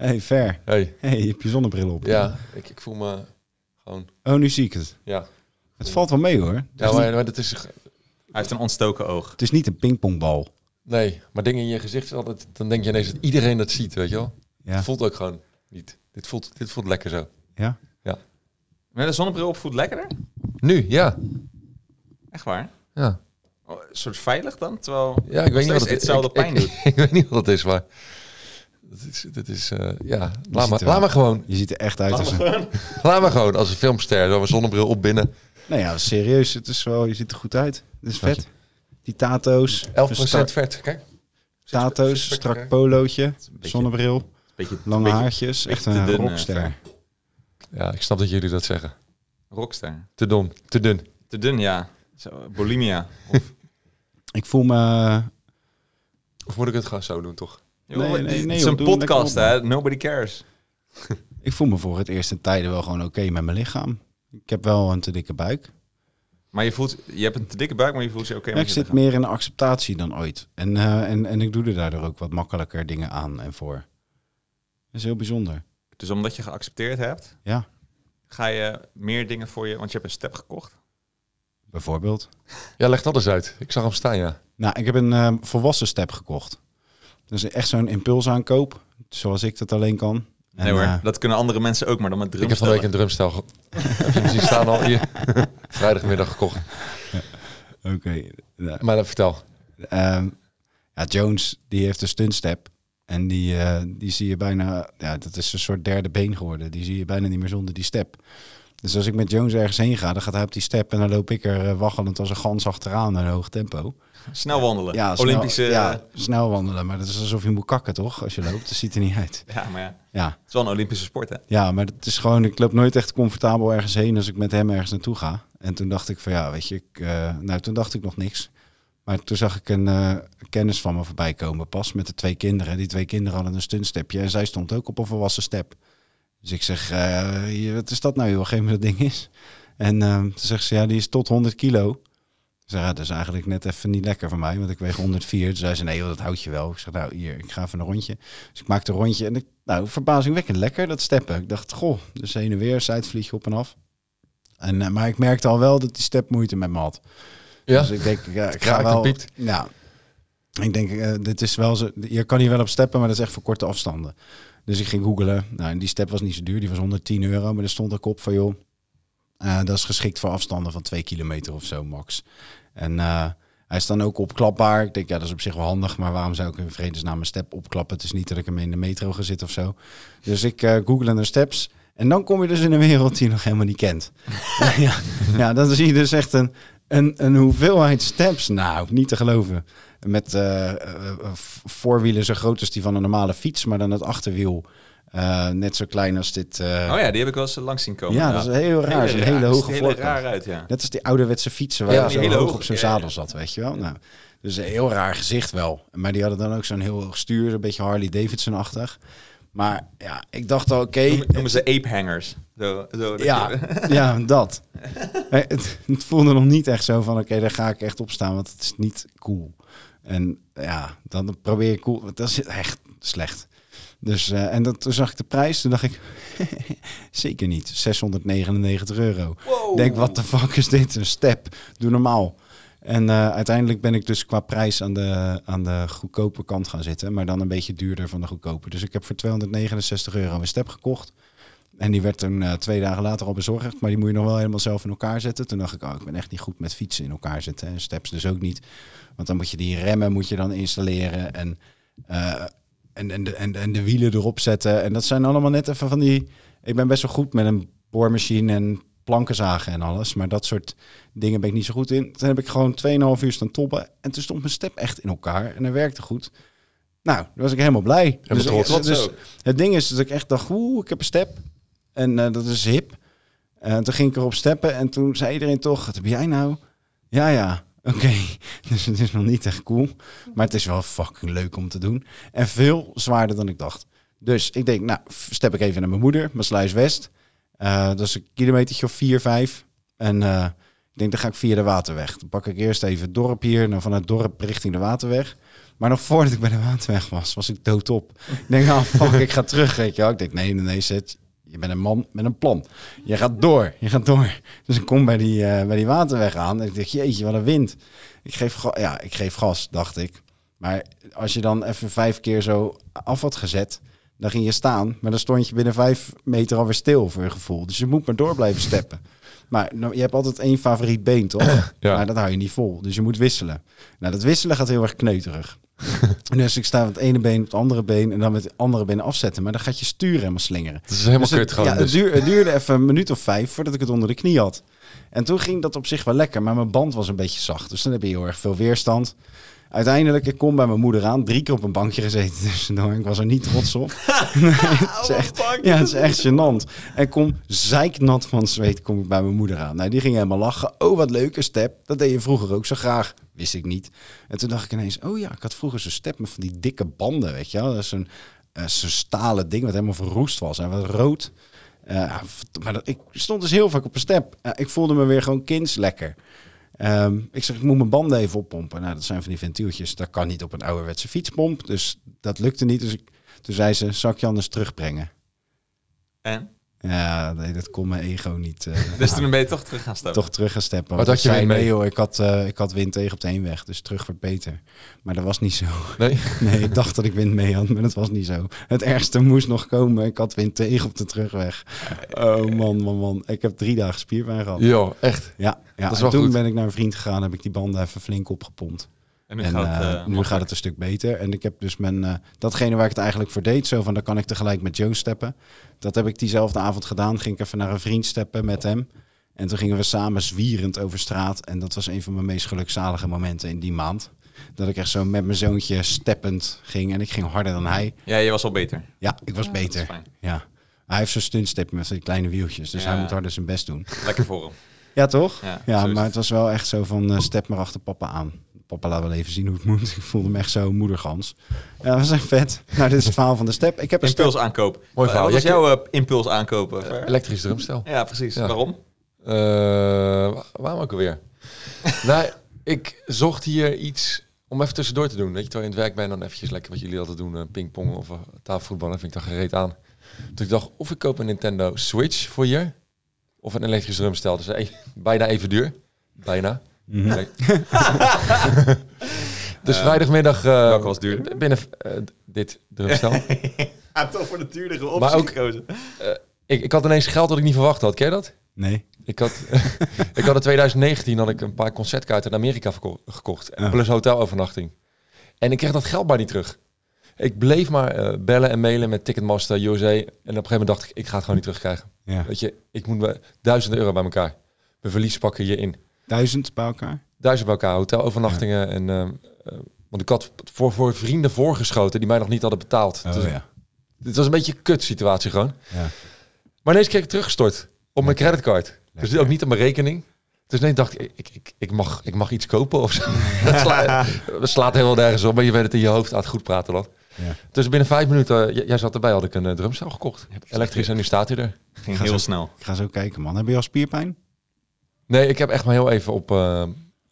Hey, ver. Hey, Hey, je hebt je zonnebril op. ja, ik, ik voel me gewoon... Oh, nu zie ik het. Ja, Het valt wel mee hoor. Ja maar, niet, maar dat is... Hij heeft een ontstoken oog. het is niet een pingpongbal. Nee, maar dingen in je gezicht is altijd... Dan denk je ineens dat iedereen dat ziet, weet je wel? Ja. Het voelt ook gewoon niet. Dit voelt, dit voelt lekker zo. Ja? Met een zonnebril op voelt lekkerder? Nu, ja. Echt waar? Ja, Oh, een soort veilig dan? Terwijl ja ik weet niet wat steeds het hetzelfde ik- pijn ik, doet. Ik, weet niet wat het is, maar... Dat is, dat is eh, ja, laat maar, laat maar gewoon. Je ziet er echt uit als een... Laat maar gewoon als een filmster. Zo een zonnebril op binnen. Nou ja, serieus. Het is wel, je ziet er goed uit. Het is vet. Die tato's. 11% strak- vet. Kijk. Tato's, strak polootje, zonnebril, Beetje, lange beetje haartjes. Echt een dun, eh, rockster. Ja, ik snap dat jullie dat zeggen. rockster. Te dun. Te dun. Te dun, ja. Zo, bulimia. Of, Ik voel me... Of moet ik het gewoon zo doen, toch? Nee, nee, het nee, is joh, een podcast, hè? Nobody cares. Ik voel me voor het eerst in tijden wel gewoon oké met mijn lichaam. Ik heb wel een te dikke buik. Maar je voelt, je hebt een te dikke buik, maar je voelt je oké met ik je zit meer in de acceptatie dan ooit. En, eh, en, en ik doe er daardoor ook wat makkelijker dingen aan en voor. Dat is heel bijzonder. Dus omdat je geaccepteerd hebt, Ja, ga je meer dingen voor je... Want je hebt een step gekocht. bijvoorbeeld. Ja, leg dat eens uit. Ik zag hem staan, ja. Nou, ik heb een eh, volwassen step gekocht. Dus echt zo'n impulsaankoop, zoals ik dat alleen kan. En, nee hoor, eh, dat kunnen andere mensen ook, maar dan met Ik heb van week een drumstel. ge- heb je hem zien staan al hier? Vrijdagmiddag gekocht. Oké. Nou, Maar dan vertel. Ehm, ja, Jones, die heeft een stuntstep. En die, eh, die zie je bijna, ja, dat is een soort derde been geworden. Die zie je bijna niet meer zonder die step. Dus als ik met Jones ergens heen ga, dan gaat hij op die step en dan loop ik er eh, waggelend als een gans achteraan in een hoog tempo. Snel wandelen. Ja, snel, Olympische... ja, snel wandelen, maar dat is alsof je moet kakken, toch? Als je loopt, dat ziet er niet uit. ja, maar ja. Ja, Het is wel een Olympische sport, hè? ja, maar het is gewoon, ik loop nooit echt comfortabel ergens heen als ik met hem ergens naartoe ga. En toen dacht ik van ja, weet je, ik, eh, nou toen dacht ik nog niks. Maar toen zag ik een eh, kennis van me voorbij komen, pas met de twee kinderen. Die twee kinderen hadden een stuntstepje en zij stond ook op een volwassen step. Dus ik zeg, eh, wat is dat nou joh, geef me dat ding eens. En eh, toen zegt ze, ja, die is tot 100 kilo. Ik zeg, ja, dat is eigenlijk net even niet lekker voor mij, want ik weeg 104. Toen zei ze, nee joh, dat houd je wel. Ik zeg, nou hier, ik ga even een rondje. Dus ik maakte een rondje en ik, nou, verbazingwekkend lekker, dat steppen. Ik dacht, goh, dus heen en weer, zijtvliegje op en af. En, eh, maar ik merkte al wel dat die step moeite met me had. Ja? Dus ik denk, ja, ik ga wel... Ja, ik denk, dit is wel zo... Je kan hier wel op steppen, maar dat is echt voor korte afstanden. Dus ik ging googelen. Nou, en die step was niet zo duur. Die was 110 euro. Maar er stond ook op van, joh... eh, dat is geschikt voor afstanden van 2 kilometer of zo, max. En eh, hij is dan ook opklapbaar. Ik denk, ja, dat is op zich wel handig. Maar waarom zou ik in vredesnaam een step opklappen? Het is niet dat ik hem in de metro ga zitten of zo. Dus ik eh google naar steps. En dan kom je dus in een wereld die je nog helemaal niet kent. ja, ja, dan zie je dus echt een, een, een hoeveelheid steps. Nou, niet te geloven. Met eh, eh, voorwielen zo groot als die van een normale fiets, maar dan het achterwiel eh, net zo klein als dit. eh, Oh ja, die heb ik wel eens langs zien komen. ja, dat is heel raar. Hele raar. hoge hele voorkant. raar uit, ja. Net als die ouderwetse fietsen waar Ja, die zo hele hoog op ja, ja. zadel zat, weet je wel. Nou, dus een heel raar gezicht wel. Maar die hadden dan ook zo'n heel hoog stuur, een beetje Harley Davidson-achtig. Maar ja, ik dacht al, oké. Noemen, noemen ze ape hangers. Zo, zo, Ja, ja, dat. Het, het voelde nog niet echt zo van, oké, daar ga ik echt op staan, want het is niet cool. En ja, dan probeer ik cool, dat is echt slecht. Dus, eh, en dat, toen zag ik de prijs, toen dacht ik, zeker niet, 699 euro. Wow. Ik Denk, wat de fuck is dit? Een step, doe normaal. En eh, uiteindelijk ben ik dus qua prijs aan de, aan de goedkope kant gaan zitten, maar dan een beetje duurder van de goedkope. Dus ik heb voor 269 euro een step gekocht. En die werd toen eh, twee dagen later al bezorgd. Maar die moet je nog wel helemaal zelf in elkaar zetten. Toen dacht ik, oh, ik ben echt niet goed met fietsen in elkaar zetten. En steps dus ook niet. Want dan moet je die remmen moet je dan installeren. En, eh, en, en, de, en, en de wielen erop zetten. En dat zijn allemaal net even van die... Ik ben best wel goed met een boormachine en plankenzagen en alles. Maar dat soort dingen ben ik niet zo goed in. Toen heb ik gewoon 2,5 uur staan toppen. En toen stond mijn step echt in elkaar. En dat werkte goed. Nou, daar was ik helemaal blij. Helemaal trots. dus, dus het ding is dat ik echt dacht, oeh, ik heb een step. En eh, dat is hip. En toen ging ik erop steppen en toen zei iedereen toch, wat heb jij nou? Ja, ja, oké. Dus het is nog niet echt cool. Maar het is wel fucking leuk om te doen. En veel zwaarder dan ik dacht. Dus ik denk, nou, step ik even naar mijn moeder, Maasluis West. Eh, dat is een kilometertje of vier, vijf. En eh, ik denk, dan ga ik via de waterweg. Dan pak ik eerst even het dorp hier, en dan van het dorp richting de waterweg. Maar nog voordat ik bij de waterweg was, was ik doodop. Ik denk, ah, fuck, ik ga terug, weet je wel. Ik denk, nee, nee, nee, zet. Je bent een man met een plan. Je gaat door, je gaat door. Dus ik kom bij die, eh, bij die waterweg aan en ik denk, jeetje, wat een wind. Ik geef, ja, ik geef gas, dacht ik. Maar als je dan even vijf keer zo af had gezet, dan ging je staan. Maar dan stond je binnen vijf meter alweer stil voor je gevoel. Dus je moet maar door blijven steppen. Maar nou, je hebt altijd één favoriet been, toch? Ja. Maar dat hou je niet vol. Dus je moet wisselen. Nou, dat wisselen gaat heel erg kneuterig. dus ik sta met het ene been op het andere been en dan met het andere been afzetten. Maar dan gaat je stuur helemaal slingeren. Het is helemaal Dus het- kut gewoon. Ja, het, dus. duur- het duurde even een minuut of vijf voordat ik het onder de knie had. En toen ging dat op zich wel lekker, maar mijn band was een beetje zacht. Dus dan heb je heel erg veel weerstand. Uiteindelijk, ik kom bij mijn moeder aan, drie keer op een bankje gezeten tussendoor. Ik was er niet trots op. Nee, het, is echt, ja, het is echt gênant. En kom zeiknat van zweet, kom ik bij mijn moeder aan. Nou, die ging helemaal lachen. Oh, wat leuke step. Dat deed je vroeger ook zo graag. Wist ik niet. En toen dacht ik ineens, oh ja, ik had vroeger zo'n step met van die dikke banden, weet je wel. Dat is zo'n eh, zo'n stalen ding wat helemaal verroest was. En wat rood. Eh, maar dat, ik stond dus heel vaak op een step. Eh, ik voelde me weer gewoon kinds lekker. Ehm, ik zeg, ik moet mijn banden even oppompen. Nou, dat zijn van die ventieltjes. Dat kan niet op een ouderwetse fietspomp. Dus dat lukte niet. Dus ik, toen zei ze, zal ik je anders terugbrengen? En? Ja, nee, dat kon mijn ego niet. eh, Dus toen ben je toch terug gaan stappen. toch terug gaan steppen. Wat had je mee? nee joh, ik had, eh, ik had wind tegen op de heenweg. Dus terug wordt beter. Maar dat was niet zo. Nee? Nee, ik dacht dat ik wind mee had, maar dat was niet zo. Het ergste moest nog komen. Ik had wind tegen op de terugweg. Oh man, man, man. Ik heb drie dagen spierpijn gehad. Jo, echt. Ja, ja. Dat is en wel toen goed. ben ik naar een vriend gegaan, heb ik die banden even flink opgepompt. En nu, en gaat, eh, het, eh, nu gaat het een stuk beter. En ik heb dus mijn, eh, datgene waar ik het eigenlijk voor deed, zo van, dan kan ik tegelijk met Joe steppen. Dat heb ik diezelfde avond gedaan. Ging ik even naar een vriend steppen met hem. En toen gingen we samen zwierend over straat. En dat was een van mijn meest gelukzalige momenten in die maand. Dat ik echt zo met mijn zoontje steppend ging. En ik ging harder dan hij. Ja, je was al beter. Ja, ik was Ja, dat is beter. fijn. Ja. Hij heeft zo'n stuntstep met die kleine wieltjes. Dus Ja. hij moet harder zijn best doen. Lekker voor hem. Ja, toch? Ja, maar het. was wel echt zo van step maar achter papa aan. Papa laat wel even zien hoe het moet. Ik voelde me echt zo moedergans. Ja, dat was echt vet. Nou, dit is het verhaal van de step. Ik heb een step. Impuls aankoop. Mooi Eh, verhaal. Wat was Jij jouw eh, impuls aankopen? Ver? Elektrisch drumstel. ja, precies. Ja. Waarom? Eh, wa- waarom ook alweer? nou, ik zocht hier iets om even tussendoor te doen. Weet je, terwijl je in het werk bent, dan eventjes lekker wat jullie altijd doen. eh, pingpong of uh, tafelvoetballen, vind ik dan gereed aan. Dus ik dacht, of ik koop een Nintendo Switch voor hier. Of een elektrisch drumstel. Dus eh, bijna even duur. Bijna. Mhm. Dus vrijdagmiddag... eh, welke was duurder? Binnen eh, dit drumstel. Ja, toch voor de duurdere optie Maar ook- gekozen. ik, ik had ineens geld dat ik niet verwacht had. Ken je dat? Nee. Ik had, ik had in 2019 had ik een paar concertkaarten in Amerika gekocht. Ja. Plus hotelovernachting. En ik kreeg dat geld maar niet terug. Ik bleef maar bellen en mailen met Ticketmaster, USA. En op een gegeven moment dacht ik, ik ga het gewoon niet terugkrijgen. Ja. Weet je, ik moet me duizend euro bij elkaar. Mijn verlies pakken hierin. Duizend bij elkaar? Duizend bij elkaar, hotelovernachtingen. En, ehm, eh, want ik had voor, voor vrienden voorgeschoten die mij nog niet hadden betaald. Oh Dus ja. Dit was een beetje een kut situatie gewoon. ja. Maar ineens kreeg ik teruggestort op mijn creditcard. Dus Lekker. ook niet op mijn rekening. Dus nee, dacht ik, ik, ik, ik, mag, ik mag iets kopen of zo. dat, slaat, dat slaat heel nergens op, maar je bent het in je hoofd aan het goed praten dan. Ja. Dus binnen vijf minuten, j- jij zat erbij, had ik een eh, drumstel gekocht. Elektrisch en nu staat hij er. Ging heel zo. snel. Ik ga zo kijken, man. Heb je al spierpijn? Nee, ik heb echt maar heel even op eh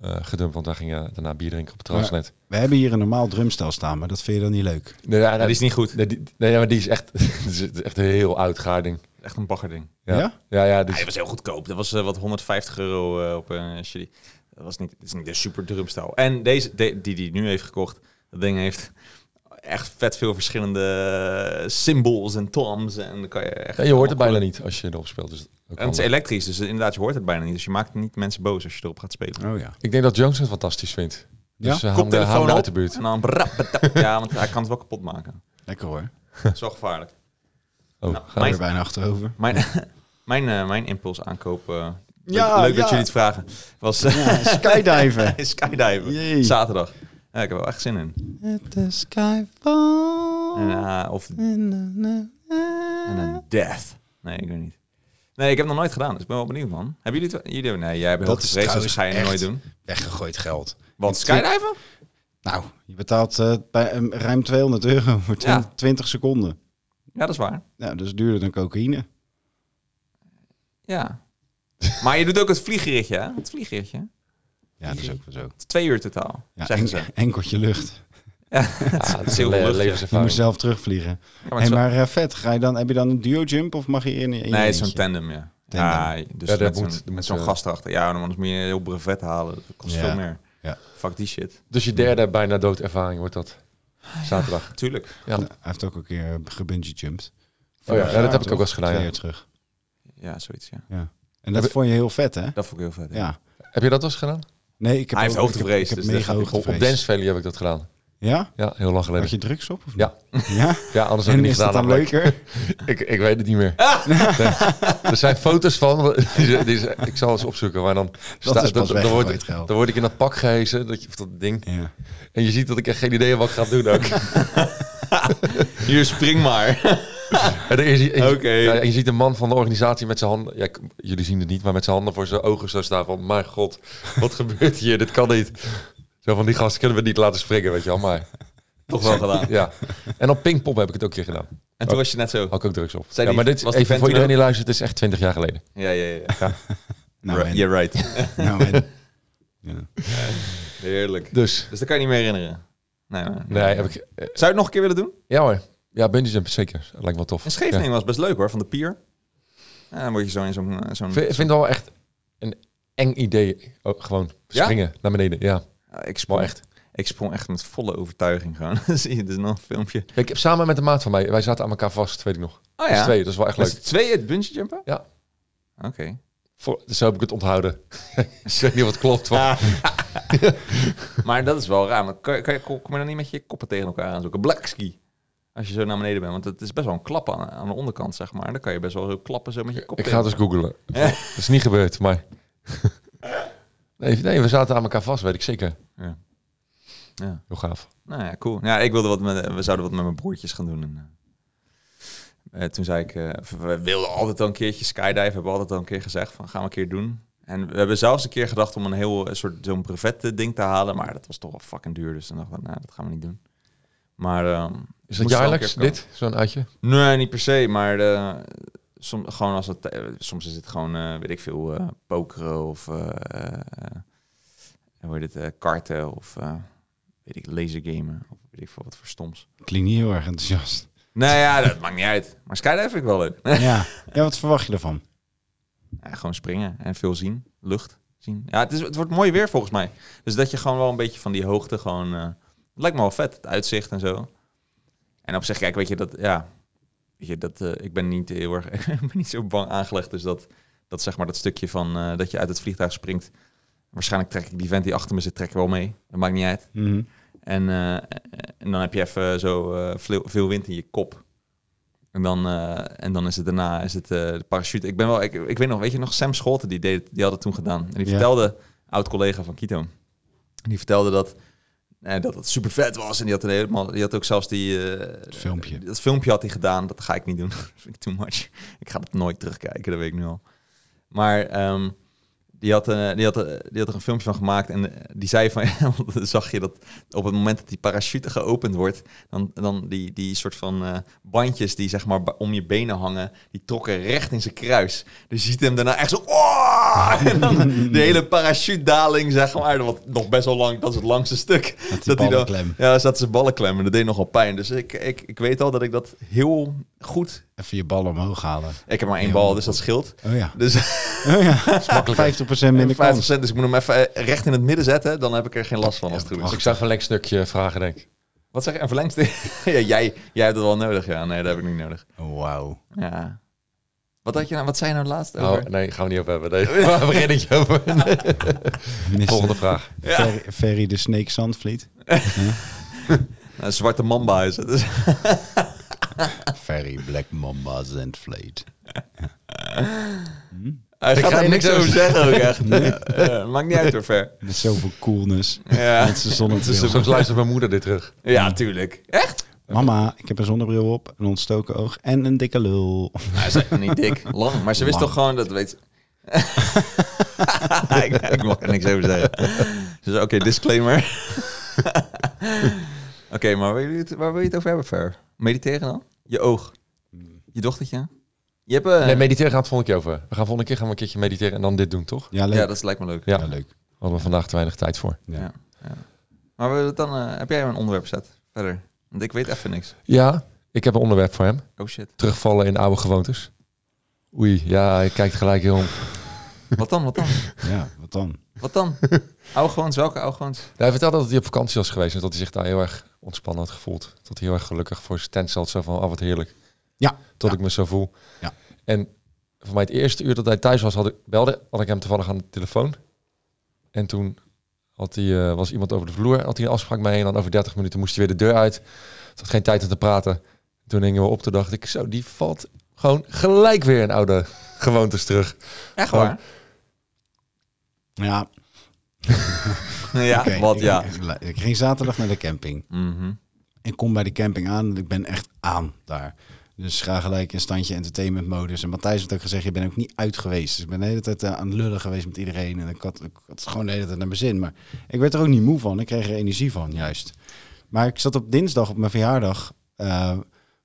eh, gedumpt, want daar ging je daarna bier drinken op het terras net. We hebben hier een normaal drumstel staan, maar dat vind je dan niet leuk. Nee, die is niet goed. nee, die, nee, maar die is echt, is echt een heel oud gaarding. Echt een baggerding. Ja, Ja? ja, dus, Hij was heel goedkoop. Dat was eh, wat 150 euro eh, op een uh, Dat was niet, het is niet een super drumstel. En deze, de- die die nu heeft gekocht, dat ding heeft echt vet veel verschillende symbols en toms. En dan kan je echt ja, je hoort het bijna niet als je erop speelt. Dus En het is elektrisch, dus inderdaad, je hoort het bijna niet. Dus je maakt niet mensen boos als je erop gaat spelen. Oh ja. ik denk dat Jones het fantastisch vindt. Ja? Dus uh, hem hou hem Koptelefoon uit de buurt. en dan... brap, Ja, want hij kan het wel kapot maken. Lekker hoor. Dat is wel gevaarlijk. Oh, Nou, ga Ga mijn- er bijna achterover. Mijn, mijn, eh, mijn impuls aankoop... eh, Ja, leuk, leuk ja. dat jullie het vragen. Was eh, Ja, skydiven. skydiven. Jee. Zaterdag. Ja, ik heb er wel echt zin in. At the sky fall. En, eh, of en een death. Nee, ik weet niet. Nee, ik heb het nog nooit gedaan, dus ik ben wel benieuwd, man. Hebben jullie het? Jullie, nee, jij hebt heel Dat is gevreesd, dus ga je nooit doen. Weggegooid geld. Wat, skydiven? Nou, je betaalt eh, bij, eh, ruim 200 euro voor 20, Ja. 20 seconden. Ja, dat is waar. Nou, dat is duurder dan cocaïne. Ja. Maar je doet ook het vliegritje, hè? Het vliegritje. Ja, dat is ook wel zo. Twee uur totaal, Ja, zeggen ze. en- enkeltje lucht. Ja, Ah, het is heel le- lucht. Je moet zelf terugvliegen. Ja, maar Hey, wel- maar eh, vet, ga je dan, heb je dan een duo jump of mag je in, in nee, zo'n tandem, ja. Tandem. Ja, dus Ja, dat met zo'n gast erachter. Ja, dan anders moet je een heel brevet halen. Dat kost Ja. veel meer. Ja. Fuck die shit. Dus je derde bijna doodervaring wordt dat. Zaterdag. Tuurlijk. Ja. Hij heeft ook een keer gebungee jumped. Oh ja, ja, dat heb ik ook wel eens gedaan, Twee jaar terug. Ja, zoiets, ja. En dat Heb- vond je heel vet, hè? Dat vond ik heel vet. Ja. Heb je dat wel eens gedaan? Nee, ik heb Hij heeft ook- ik heb- hoogtevrees, Ik heb, dus dat mega hij Op, hoogtevrees. op Dance Valley heb ik dat gedaan. Ja? Ja, heel lang geleden. Had je drugs op? Of Ja. niet? Ja? Ja, anders heb ik En het is niet dat gedaan. dan leuker? Ik, ik weet het niet meer. Nee. Er zijn foto's van. Die, die, ik zal eens opzoeken. Maar dan, sta- is pas dan, dan, word, dan word ik in dat pak gehezen. Dat, je, of dat ding. Ja. En je ziet dat ik echt geen idee heb wat ik ga doen ook. Hier, spring maar. En, je, ja, je ziet een man van de organisatie met zijn handen... Ja, jullie zien het niet, maar met zijn handen voor zijn ogen zo staan van... Mijn god, wat gebeurt hier? Dit kan niet. Zo van die gasten kunnen we niet laten springen, weet je wel. Maar Toch wel gedaan. ja. En op Pinkpop heb ik het ook een keer gedaan. En toen was je net zo. Had ik ook drugs op. Ja, maar dit was even voor iedereen die luistert, het is echt 20 jaar geleden. Ja, ja, ja. Nou, Right, en, You're right. nou. Ja. Heerlijk. Dus, Dus dat kan je niet meer herinneren. Nee, nee. nee, heb ik... Zou je het nog een keer willen doen? Ja hoor. Ja, bungee jump, zeker. Dat lijkt me wel tof. In Scheveningen was best leuk hoor, van de pier. Ja, dan word je zo in zo'n... eh, zo'n Ik vind, vind het wel echt een eng idee. Oh, gewoon springen naar beneden. Ja, ik sprong echt. Ik sprong echt met volle overtuiging gewoon. Zie je, dus nog een filmpje. Ik heb samen met een maat van mij, wij zaten aan elkaar vast, weet ik nog. Oh Dus ja. twee, dat is wel echt leuk. z'n tweeën het bungee jumpen? Ja. Oké. Voor, dus zo heb ik het onthouden. ik weet niet wat klopt. Maar... Maar dat is wel raar. Maar kan, je- kan je, kom je dan niet met je koppen tegen elkaar aanzoeken? Black ski. Als je zo naar beneden bent. Want het is best wel een klap aan, aan de onderkant, zeg maar. Dan kan je best wel zo klappen zo met je kop Ik ga het eens elkaar. googlen. Dat is niet gebeurd, maar... nee, nee, we zaten aan elkaar vast, weet ik zeker. Ja. Ja. Heel gaaf. Nou ja, cool. Ja, ik wilde wat met, we zouden wat met mijn broertjes gaan doen. En, eh, eh, toen zei ik, eh, we wilden altijd al een keertje skydive, hebben we altijd al een keer gezegd van gaan we een keer doen. En we hebben zelfs een keer gedacht om een heel een soort zo'n brevet eh, ding te halen, maar dat was toch wel fucking duur, dus dan dachten we, nou, dat gaan we niet doen. Maar ehm, Is dat een jaarlijks, dit? Zo'n uitje? Nee, niet per se, maar eh, som, gewoon als het, eh, soms is het gewoon, eh, weet ik veel, eh pokeren of eh eh, hoe heet het, eh, karten of eh, weet ik, lasergamen of weet ik veel wat voor stoms. Klinkt niet heel erg enthousiast. Nou ja, dat maakt niet uit. Maar skydive vind ik wel leuk. ja. ja, wat verwacht je ervan? Ja, gewoon springen en veel zien, lucht zien. Ja, het, is, het wordt mooi weer volgens mij. Dus dat je gewoon wel een beetje van die hoogte gewoon... eh, het lijkt me wel vet, het uitzicht en zo. En op zich, kijk, weet je, dat... Ja, weet je, dat, eh, ik ben niet heel erg... ik ben niet zo bang aangelegd. Dus dat, dat zeg maar dat stukje van eh, dat je uit het vliegtuig springt... Waarschijnlijk trek ik die vent die achter me zit, trek ik wel mee. Dat maakt niet uit. Mhm. En, eh, en dan heb je even zo veel, veel wind in je kop. En dan, en dan is het daarna is het, de parachute. Ik ben wel, ik, ik weet nog, weet je nog, Sam Scholten, die, deed, die had het toen gedaan. En die Ja. vertelde, oud-collega van Kito, die vertelde dat, eh, dat het super vet was. En die had, een helemaal, die had ook zelfs die... eh, filmpje. Dat filmpje had hij gedaan. Dat ga ik niet doen. dat vind ik too much. Ik ga het nooit terugkijken, dat weet ik nu al. Maar ehm, die, had, eh, die, had, eh, die had er een filmpje van gemaakt. En eh, die zei van... zag je dat op het moment dat die parachute geopend wordt... dan, dan die, die soort van bandjes die zeg maar om je benen hangen... die trokken recht in zijn kruis. Dus je ziet hem daarna echt zo... "Oh!" en dan de hele parachutedaling, zeg maar... wat nog best wel lang... dat is het langste stuk. Dat die hij dan, ja, zat zijn ballen klemmen. Dat deed nogal pijn. Dus ik, ik, ik weet al dat ik dat heel goed... Even je ballen omhoog halen. Ik heb maar één Heel bal, dus dat scheelt. Oh ja. Dus Oh ja. 50% minder 50%, kans. dus ik moet hem even eh, recht in het midden zetten. Dan heb ik er geen last van als het goed Dus is. ik zou een verlengstukje vragen, denk ik. Wat zeg je? Een verlengstuk? ja, jij, jij hebt het wel nodig. Ja, nee, dat heb ik niet nodig. Wauw. Ja. Wat, had je nou, wat zei je nou laatst Oh, over? nee, gaan we niet over hebben. Nee, we beginnen niet over. Volgende vraag. Ferry, Ferry de Snake Zandvliet. Nou, zwarte mamba is het. Ferry Black Mamba Zandvliet. Hij Ik gaat ga er je niks over zeggen ook echt. Ja, maakt niet uit hoor, Ver. Met zoveel coolness. Ja. Met zijn zonnebril. Soms luistert mijn moeder dit terug. ja, tuurlijk. Echt? Mama, ik heb een zonnebril op, een ontstoken oog en een dikke lul. Hij is niet dik, lang. Maar ze wist Lang. toch gewoon, dat weet ik, ik mag er niks over zeggen. Dus oké, disclaimer. oké, maar waar wil, je het, waar wil je het over hebben, Fer? Mediteren dan? Je oog. Je dochtertje? Je hebt... eh, Nee, mediteren gaan we het volgende keer over. We gaan volgende keer gaan we een keertje mediteren en dan dit doen, toch? Ja, leuk. ja, dat lijkt me leuk. Ja. Ja, leuk. Hadden we vandaag te weinig tijd voor. Ja. Ja. Maar we, dan eh, heb jij een onderwerp gezet verder? Want ik weet even niks. Ja, ik heb een onderwerp voor hem. Oh shit. Terugvallen in oude gewoontes. Oei, ja, hij kijkt gelijk heel om. Wat dan? Wat dan? ja, wat dan? Wat dan? Oude gewoontes? Welke oude gewoontes? hij vertelde dat hij op vakantie was geweest en dat hij zich daar heel erg ontspannen had gevoeld. Dat hij heel erg gelukkig voor zijn tent zat. Zo van, oh wat heerlijk. Ja. Tot Ja. ik me zo voel. Ja. En voor mij het eerste uur dat hij thuis was, had ik, belde, had ik hem toevallig aan de telefoon. En toen had hij, eh, was iemand over de vloer, had hij een afspraak mee. En dan over 30 minuten moest hij weer de deur uit. Het had geen tijd om te praten. Toen gingen we op, toen dacht ik, zo, die valt gewoon gelijk weer in oude gewoontes terug. Echt Gewoon- waar? Ja, Ja, wat Ik- ja. Ik, ik ging zaterdag naar de camping. Mhm. Ik kom bij de camping aan en ik ben echt aan daar. Dus ga gelijk een standje entertainment modus. En Matthijs heeft ook gezegd, je bent ook niet uit geweest. Dus ik ben de hele tijd eh, aan het lullen geweest met iedereen. En ik had, ik had het gewoon de hele tijd naar mijn zin. Maar ik werd er ook niet moe van. Ik kreeg er energie van, juist. Maar ik zat op dinsdag op mijn verjaardag. eh,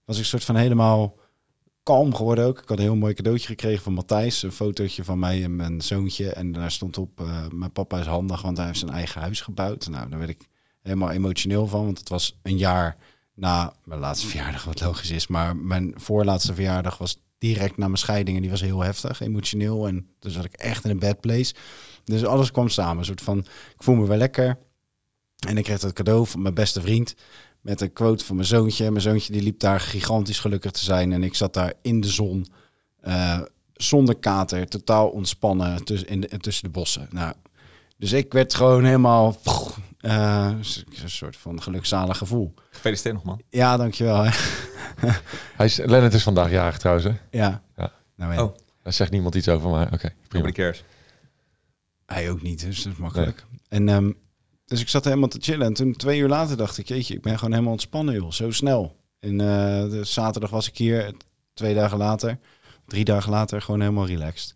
was ik een soort van helemaal kalm geworden ook. Ik had een heel mooi cadeautje gekregen van Matthijs. Een fotootje van mij en mijn zoontje. En daar stond op, eh, mijn papa is handig, want hij heeft zijn eigen huis gebouwd. Nou, daar werd ik helemaal emotioneel van. Want het was een jaar na mijn laatste verjaardag, wat logisch is. Maar mijn voorlaatste verjaardag was direct na mijn scheiding. En die was heel heftig, emotioneel. En dus zat ik echt in een bad place. Dus alles kwam samen. Een soort van, ik voel me wel lekker. En ik kreeg het cadeau van mijn beste vriend. Met een quote van mijn zoontje. Mijn zoontje die liep daar gigantisch gelukkig te zijn. En ik zat daar in de zon. eh, zonder kater. Totaal ontspannen tussen, in de, tussen de bossen. Nou, dus ik werd gewoon helemaal... eh, een soort van gelukzalig gevoel. Gefeliciteerd nog, man. Ja, dankjewel. Hè. Hij is, Lennart is vandaag jarig trouwens. Hè? Ja. Ja. Nou, ja. Oh. Daar zegt niemand iets over, maar oké. prima. Nobody cares. Hij ook niet, dus dat is makkelijk. En ehm, dus ik zat helemaal te chillen. En toen twee uur later dacht ik, jeetje, ik ben gewoon helemaal ontspannen, joh. Zo snel. En de zaterdag was ik hier, twee dagen later, drie dagen later, gewoon helemaal relaxed.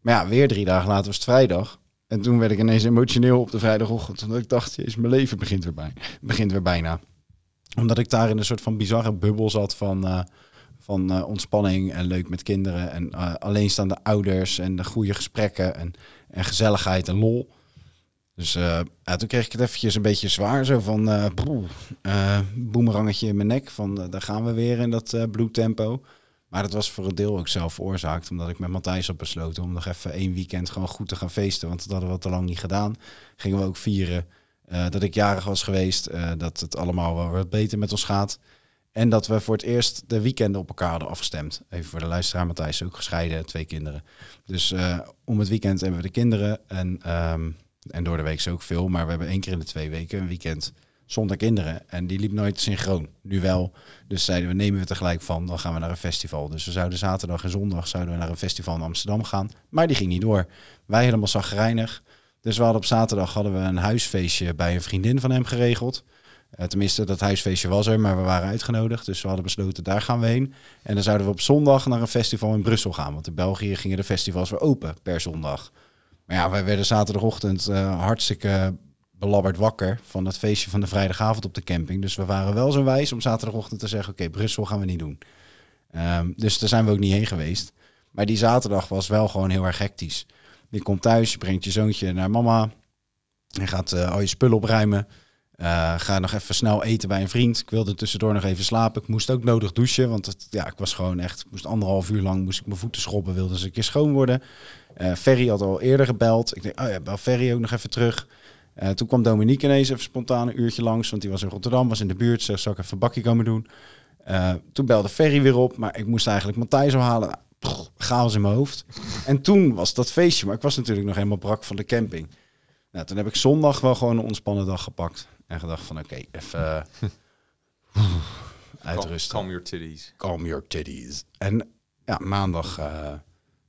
Maar ja, weer drie dagen later was het vrijdag. En toen werd ik ineens emotioneel op de vrijdagochtend. Omdat ik dacht, jezus, mijn leven begint weer, begint weer bijna. Omdat ik daar in een soort van bizarre bubbel zat van, eh, van eh, ontspanning en leuk met kinderen. En alleenstaande ouders en de goede gesprekken en, en gezelligheid en lol. Dus eh, ja, toen kreeg ik het eventjes een beetje zwaar. Zo van, eh eh, boemerangetje in mijn nek. Van, daar gaan we weer in dat bloedtempo. Maar dat was voor een deel ook zelf veroorzaakt. Omdat ik met Matthijs had besloten om nog even één weekend gewoon goed te gaan feesten. Want dat hadden we al te lang niet gedaan. Gingen we ook vieren dat ik jarig was geweest. dat het allemaal wel wat beter met ons gaat. En dat we voor het eerst de weekenden op elkaar hadden afgestemd. Even voor de luisteraar, Matthijs ook gescheiden, twee kinderen. Dus om het weekend hebben we de kinderen. En, ehm, en door de week is ook veel. Maar we hebben één keer in de twee weken een weekend zonder kinderen. En die liep nooit synchroon. Nu wel. Dus zeiden we, nemen we tegelijk van, dan gaan we naar een festival. Dus we zouden zaterdag en zondag zouden we naar een festival in Amsterdam gaan. Maar die ging niet door. Wij helemaal zagrijnig. Dus we hadden op zaterdag hadden we een huisfeestje bij een vriendin van hem geregeld. Eh, tenminste, dat huisfeestje was er, maar we waren uitgenodigd. Dus we hadden besloten, daar gaan we heen. En dan zouden we op zondag naar een festival in Brussel gaan. Want in België gingen de festivals weer open per zondag. Maar ja, wij werden zaterdagochtend eh, hartstikke belabberd wakker van het feestje van de vrijdagavond op de camping. Dus we waren wel zo wijs om zaterdagochtend te zeggen, oké, Brussel gaan we niet doen. Ehm, dus daar zijn we ook niet heen geweest. Maar die zaterdag was wel gewoon heel erg hectisch. Je komt thuis, je brengt je zoontje naar mama. Je gaat eh, al je spullen opruimen. Eh, ga nog even snel eten bij een vriend. Ik wilde tussendoor nog even slapen. Ik moest ook nodig douchen, want ja, ik was gewoon echt... Moest anderhalf uur lang moest ik mijn voeten schrobben, wilde ze een keer schoon worden. Eh Ferry had al eerder gebeld. Ik denk, oh ja, bel Ferry ook nog even terug. Eh, toen kwam Dominique ineens even spontaan een uurtje langs, want die was in Rotterdam, was in de buurt. Ze zou ik even een bakje komen doen. Toen belde Ferry weer op, maar ik moest eigenlijk Matthijs al halen. Nou, chaos in mijn hoofd. En toen was dat feestje, maar ik was natuurlijk nog helemaal brak van de camping. Nou, toen heb ik zondag wel gewoon een ontspannen dag gepakt. En gedacht van, oké, even eh, uitrusten. Calm your titties. Calm your titties. En ja, maandag eh,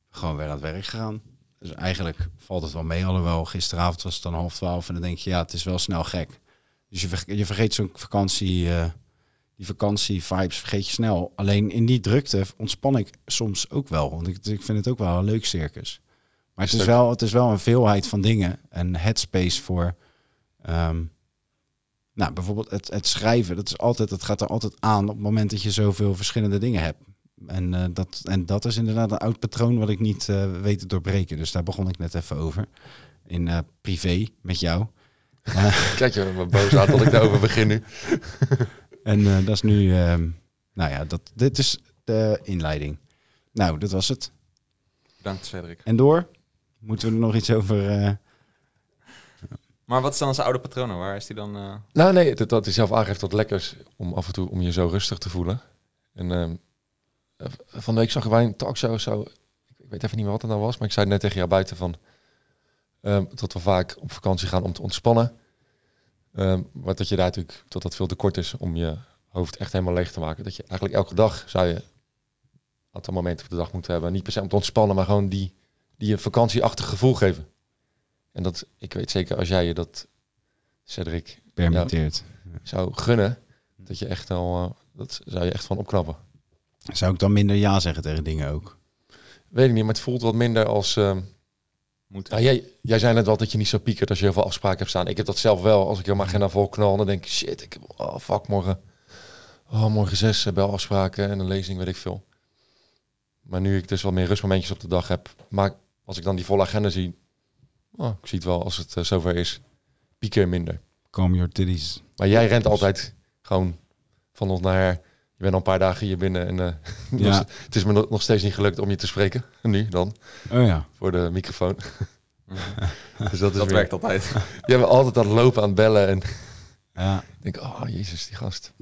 gewoon weer aan het werk gegaan. Dus eigenlijk valt het wel mee. Alhoewel, gisteravond was het dan half twaalf. En dan denk je, ja, het is wel snel gek. Dus je, verge- je vergeet zo'n vakantie, eh, die vakantie-vibes vergeet je snel. Alleen in die drukte ontspan ik soms ook wel. Want ik, ik vind het ook wel een leuk circus. Maar het is, wel, het is wel een veelheid van dingen. En headspace voor... ehm, nou, bijvoorbeeld het, het schrijven. Dat, is altijd, dat gaat er altijd aan op het moment dat je zoveel verschillende dingen hebt. En, eh, dat, en dat is inderdaad een oud patroon wat ik niet eh, weet te doorbreken. Dus daar begon ik net even over. In eh, privé met jou. Kijk je me boos aan dat ik daarover begin nu. en dat is nu, ehm, nou ja, dat, dit is de inleiding. Nou, dat was het. Bedankt, Cedric. En door? Moeten we er nog iets over... Maar wat is dan zijn oude patronen? Waar is die dan... eh, Nou nee, dat, dat hij zelf aangeeft dat het lekker is om af en toe om je zo rustig te voelen. En eh, van de week zag ik bij een talkshow zo, ik weet even niet meer wat het nou was, maar ik zei net tegen jou buiten van ehm, dat we vaak op vakantie gaan om te ontspannen. Ehm, maar dat je daar natuurlijk, dat dat veel te kort is om je hoofd echt helemaal leeg te maken. Dat je eigenlijk elke dag zou je een aantal momenten op de dag moeten hebben. Niet per se om te ontspannen, maar gewoon die, die je vakantieachtig gevoel geven. En dat, ik weet zeker als jij je dat, Cedric, permitteert. zou gunnen, dat je echt al, eh, dat zou je echt van opknappen. Zou ik dan minder ja zeggen tegen dingen ook? Weet ik niet, maar het voelt wat minder als. ehm, moet? nou, jij, jij zei net wel dat je niet zo piekert als je heel veel afspraken hebt staan. Ik heb dat zelf wel. Als ik helemaal agenda vol knal, dan denk ik, shit, ik heb, oh fuck, morgen, oh, morgen zes eh, belafspraken en een lezing, weet ik veel. Maar nu ik dus wat meer rustmomentjes op de dag heb, maar als ik dan die volle agenda zie, oh, ik zie het wel als het eh, zover is, pieker minder. Calm your titties. Maar jij rent altijd gewoon van ons naar her. Je bent al een paar dagen hier binnen en eh, Ja. dus het is me nog nog steeds niet gelukt om je te spreken. Nu dan, Oh ja. voor de microfoon. dus dat is dat weer- werkt altijd. Je bent altijd aan het lopen, aan het bellen en Ja. ik denk, oh jezus, die gast.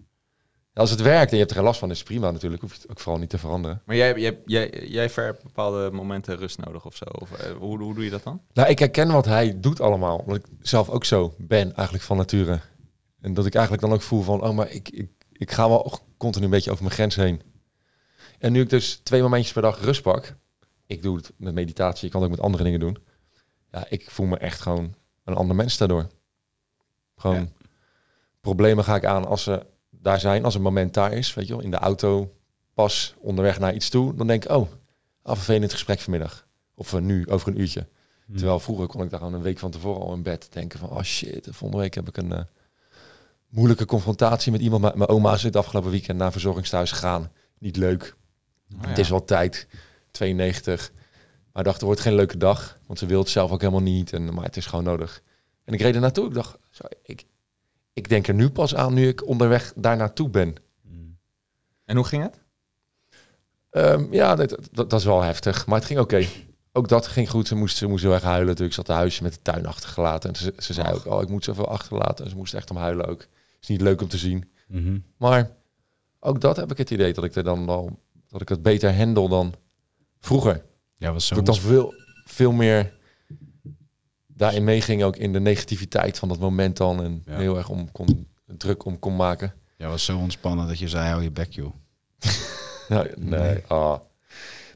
Als het werkt en je hebt er geen last van, is het prima natuurlijk. Hoef je het ook vooral niet te veranderen. Maar jij, jij, jij, jij hebt bepaalde momenten rust nodig of zo? Of, eh, hoe, hoe doe je dat dan? Nou, ik herken wat hij doet allemaal. Omdat ik zelf ook zo ben, eigenlijk van nature. En dat ik eigenlijk dan ook voel van, oh, maar ik, ik, ik ga wel continu een beetje over mijn grens heen. En nu ik dus twee momentjes per dag rust pak, ik doe het met meditatie, ik kan het ook met andere dingen doen. Ja, ik voel me echt gewoon een ander mens daardoor. Gewoon Ja. problemen ga ik aan als ze daar zijn, als een moment daar is, weet je wel, in de auto, pas onderweg naar iets toe, dan denk ik, oh, een vervelend gesprek vanmiddag. Of nu, over een uurtje. Hm. Terwijl vroeger kon ik daar gewoon een week van tevoren al in bed denken van, oh shit, volgende week heb ik een eh, moeilijke confrontatie met iemand. Mijn- Mijn oma is het afgelopen weekend naar een verzorgingstehuis gegaan. Niet leuk. Het is wel tijd. 92. Maar ik dacht, het wordt geen leuke dag. Want ze wil het zelf ook helemaal niet. En, maar het is gewoon nodig. En ik reed er naartoe. Ik dacht, zo, ik, ik denk er nu pas aan nu ik onderweg daar naartoe ben. En hoe ging het? Ehm, ja, dat, dat, dat is wel heftig. Maar het ging oké. Ook dat ging goed. Ze moest, ze moest heel erg huilen. Dus ik zat thuis met de tuin achtergelaten. En ze, ze zei ook, oh, ik moet zoveel achterlaten. En ze moest echt om huilen ook. Is niet leuk om te zien. Mhm. Maar ook dat heb ik het idee dat ik er dan al dat ik het beter handel dan vroeger. Ja, was zo. Dat ik dan veel, veel meer daarin meeging, ook in de negativiteit van dat moment dan. En Ja. heel erg om kon, druk om kon maken. Ja, was zo ontspannen dat je zei, hou je bek, joh. Nou, nee. ah.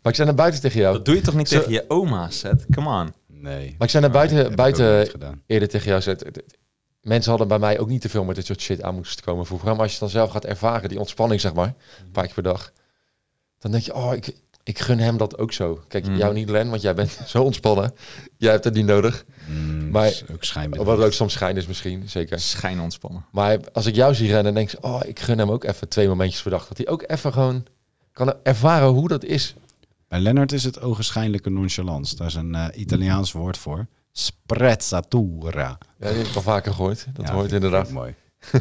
Maar ik zei naar buiten tegen jou. Dat doe je toch niet Zo- tegen je oma, Seth? Come on. Nee. Maar ik zei naar buiten, buiten eerder tegen jou. Het- mensen hadden bij mij ook niet te veel met dit soort shit aan moesten komen vroeger. Maar als je het dan zelf gaat ervaren, die ontspanning zeg maar, een paar keer per dag. Dan denk je, oh, ik, ik gun hem dat ook zo. Kijk, Mm. jou niet Len, want jij bent zo ontspannen. Jij hebt het niet nodig. Mm, Maar- is ook. Wat ook soms schijn is misschien, zeker. Schijn ontspannen. Maar als ik jou zie rennen, denk ik, oh, ik gun hem ook even twee momentjes per dag. Dat hij ook even gewoon kan ervaren hoe dat is. Bij Lennart is het ogenschijnlijke nonchalance. Daar is een eh, Italiaans woord voor. Sprezzatura. Ja, die heb ik al vaker gehoord. Dat Ja, hoort inderdaad. Mooi.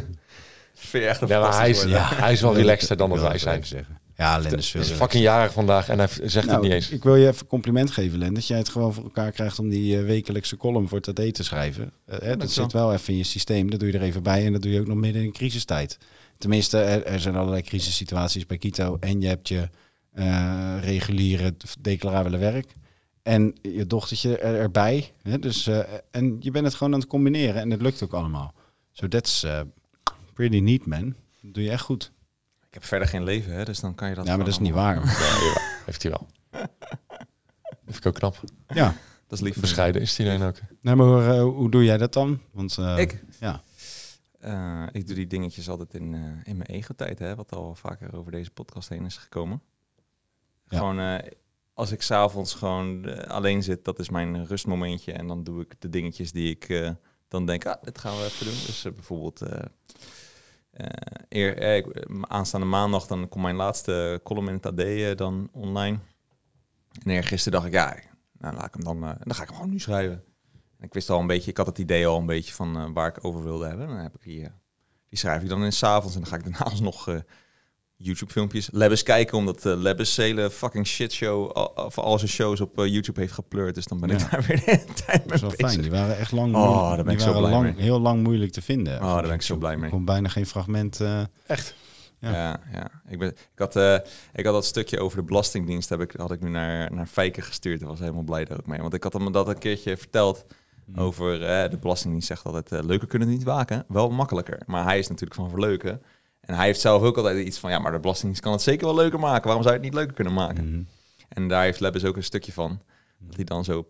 Vind je echt een Ja, maar hij is, woord, hij is wel relaxter dan dat wij zijn. zeggen. Ja, Len is veel Hij is relaxter. fucking jarig vandaag en hij zegt het Nou, niet eens. Ik wil je even compliment geven, Len. Dat jij het gewoon voor elkaar krijgt om die eh, wekelijkse column voor het AD te schrijven. Eh, hè, dat zit wel even in je systeem. Dat doe je er even bij. En dat doe je ook nog midden in een crisistijd. Tenminste, er, er zijn allerlei crisissituaties bij Kito. En je hebt je eh, reguliere declarabele werk. En je dochtertje er, erbij. Hè, dus, eh, en je bent het gewoon aan het combineren. En het lukt ook allemaal. So that's pretty neat, man. Dat doe je echt goed. Heb verder geen leven, hè, dus dan kan je dat ja, maar dat is niet waar. Ja, heeft hij wel. Vind ik ook knap. Ja. Dat is lief. Bescheiden is hij dan ook. Nee, maar hoe, eh, hoe doe jij dat dan? Want, eh, Ik? Ja. Eh, ik doe die dingetjes altijd in, eh, in mijn ego-tijd, hè, wat al vaker over deze podcast heen is gekomen. Ja. Gewoon, eh, als ik s'avonds gewoon alleen zit, dat is mijn rustmomentje. En dan doe ik de dingetjes die ik eh, dan denk, ah, dit gaan we even doen. Dus bijvoorbeeld, eer, eh, aanstaande maandag dan komt mijn laatste column in het AD eh, dan online. En eergisteren dacht ik, ja, nou, laat ik hem dan, eh, dan ga ik hem gewoon nu schrijven. En ik wist al een beetje, ik had het idee al een beetje van eh, waar ik over wilde hebben. En dan heb ik eh, die schrijf ik dan in 's avonds en dan ga ik daarna eh YouTube-filmpjes. Lebbes kijken, omdat uh, Lebbes hele fucking shitshow al- of al zijn shows op eh, YouTube heeft gepleurd. Dus dan ben ik Ja. daar weer de hele tijd Dat is mee wel fijn. Die bezig. waren echt lang, Oh, daar ben die ik zo waren blij lang, mee. heel lang moeilijk te vinden. Oh, daar ben ik zo blij mee. Komt bijna geen fragment. eh, Echt? Ja. Ja, ja. Ik, ben, ik, had, eh, ik had dat stukje over de Belastingdienst, heb ik, had ik nu naar, naar Fijke gestuurd. Daar was helemaal blij daar ook mee. Want ik had hem dat een keertje verteld Hmm. over eh, de Belastingdienst zegt altijd, eh, leuker kunnen niet waken, wel makkelijker. Maar hij is natuurlijk van verleuken. En hij heeft zelf ook altijd iets van, ja, maar de Belastingdienst kan het zeker wel leuker maken. Waarom zou je het niet leuker kunnen maken? mhm. En daar heeft Lebbes ook een stukje van. Dat hij dan zo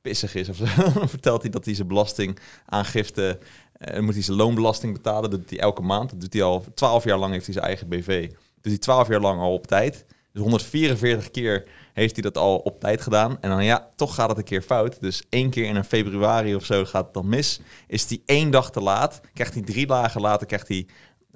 pissig is of vertelt hij dat hij zijn belastingaangifte... dan moet hij zijn loonbelasting betalen. Dat doet hij elke maand. Dat doet hij al... 12 jaar lang heeft hij zijn eigen BV. Doet hij 12 jaar lang al op tijd. Dus 144 keer heeft hij dat al op tijd gedaan. En dan ja, toch gaat het een keer fout. Dus één keer in een februari of zo gaat het dan mis. Is hij één dag te laat. Krijgt hij drie dagen later krijgt hij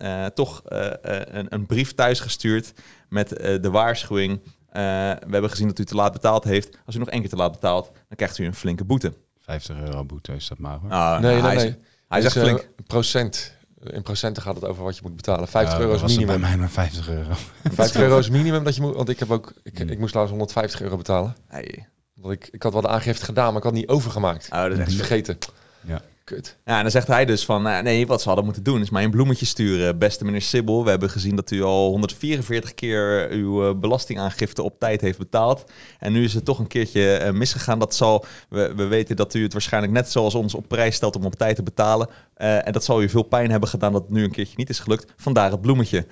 eh, toch eh, eh, een, een brief thuisgestuurd met eh, de waarschuwing. eh, we hebben gezien dat u te laat betaald heeft. Als u nog één keer te laat betaalt, dan krijgt u een flinke boete. 50 euro boete is dat maar hoor. Ah, Nee, nou, nee, hij nee. Is, hij is echt flink. procent. In procenten gaat het over wat je moet betalen. 50 Ja, euro is minimum. bij mij maar 50 euro. 50 euro is minimum dat je moet. Want ik heb ook. Ik, ik moest laatst 150 euro betalen. Hey. Want ik, ik had wel de aangifte gedaan, maar ik had niet overgemaakt. Oh, dat is echt vergeten. Ja. Kut. Ja, en dan zegt hij dus van, eh, nee, wat ze hadden moeten doen is mij een bloemetje sturen. Beste meneer Sibbel, we hebben gezien dat u al 144 keer uw eh, belastingaangifte op tijd heeft betaald. En nu is het toch een keertje eh, misgegaan. Dat zal, we, we weten dat u het waarschijnlijk net zoals ons op prijs stelt om op tijd te betalen. En dat zal u veel pijn hebben gedaan dat het nu een keertje niet is gelukt. Vandaar het bloemetje.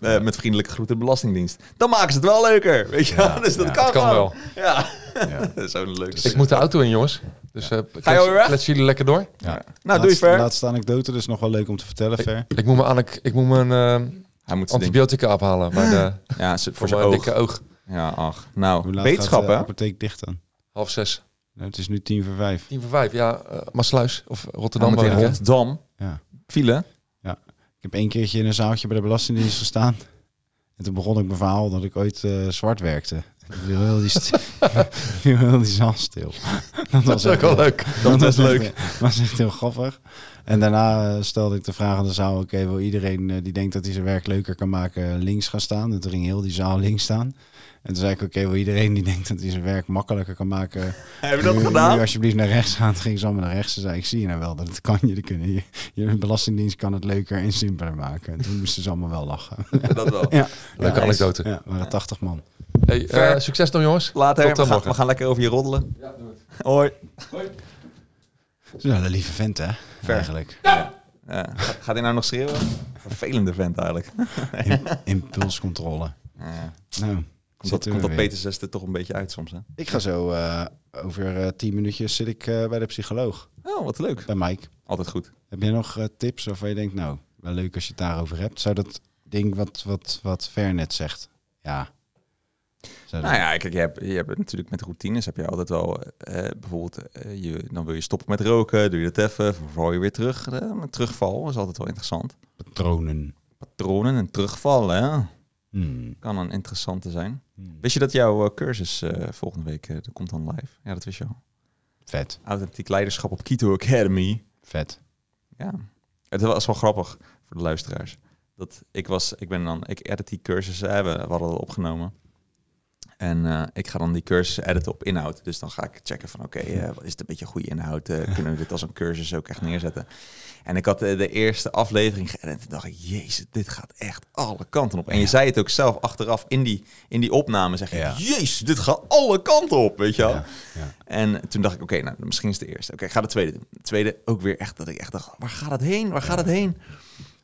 Met vriendelijke groeten de Belastingdienst. Dan maken ze het wel leuker, weet je. Ja, dus dat ja, kan, wel. Ja, Ja. dat is leuk Ik moet de auto in, jongens. Dus eh Ga je alweer weg? kletsen jullie lekker door. Ja. Nou, doe je laatste, ver. laatste anekdote, dus nog wel leuk om te vertellen, ver. Ik moet mijn, anek- ik moet mijn eh, Hij moet antibiotica ophalen bij de, Ja, ze- voor voor zijn oog. dikke oog. Ja, ach. Nou, wetenschap, hè? apotheek dicht dan? Half zes. Nou, het is nu tien voor vijf. Tien voor vijf. Ja, eh Maasluis of Rotterdam. hè? Rotterdam. Ja. File. Ik heb één keertje in een zaaltje bij de Belastingdienst gestaan. En toen begon ik mijn verhaal dat ik ooit eh, zwart werkte. Heel die, heel die zaal stil. Dat Dat is ook wel leuk. Dat was is leuk. echt- was echt heel grappig. En daarna eh, stelde ik de vraag aan de zaal: oké, wil iedereen eh, die denkt dat hij zijn werk leuker kan maken, links gaan staan? En toen ging heel die zaal links staan. En toen zei ik: oké, wil iedereen die denkt dat hij zijn werk makkelijker kan maken, Heb je dat nu, gedaan? nu alsjeblieft naar rechts gaan? Toen ging ze allemaal naar rechts. Ze zei: ik zie je nou wel dat het kan. Jullie kunnen je, je belastingdienst kan het leuker en simpeler maken. En toen moesten ze allemaal wel lachen. Dat wel. ja. Leuke Ja, anekdote. Ja, we waren 80 man. Hey, eh, succes dan, jongens. Later, Tot, we eh, gaan, morgen. we gaan lekker over je roddelen. Hoi. Dat is wel een lieve vent, hè? Ver. Eigenlijk. Ja. Gaat, gaat hij nou nog schreeuwen? Vervelende vent eigenlijk. Im- impulscontrole. Ja. Nou, Komt dat, komt dat weer. Peter 6 er toch een beetje uit soms, hè? Ik ga zo eh, over eh, tien minuutjes zit ik eh, bij de psycholoog. Oh, wat leuk. Bij Mike. Altijd goed. Heb je nog eh, tips waarvan je denkt, nou, wel leuk als je het daarover hebt? Zou dat ding wat, wat, wat Ver net zegt, ja. Zou dat- Nou ja, kijk, je hebt, je hebt natuurlijk met routines heb je altijd wel, bijvoorbeeld, je, dan wil je stoppen met roken, doe je dat even, verval je weer terug. Met terugval is altijd wel interessant. Patronen. Patronen en terugval, hè? Hmm. Kan een interessante zijn. Hmm. Wist je dat jouw eh, cursus eh, volgende week, dat komt dan live? Ja, dat wist je al. Vet, Authentiek leiderschap op Kito Academy. vet. Ja, het was wel grappig voor de luisteraars. Dat ik was, ik ben dan, ik edit die cursussen, hè, we, we hadden dat opgenomen. En eh, ik ga dan die cursussen editen op inhoud. Dus dan ga ik checken van, oké, eh, wat is het een beetje goede inhoud? Eh, kunnen we dit als een cursus ook echt neerzetten? En ik had eh, de eerste aflevering geëdit en dacht ik, jezus, dit gaat echt alle kanten op. En je zei het ook zelf achteraf in die, in die opname, zeg je, Ja. jezus, dit gaat alle kanten op, weet je wel? Ja. En toen dacht ik, oké, nou, misschien is het de eerste. Oké, ik ga de tweede doen. De tweede ook weer echt dat ik echt dacht, waar gaat het heen? Waar gaat het heen?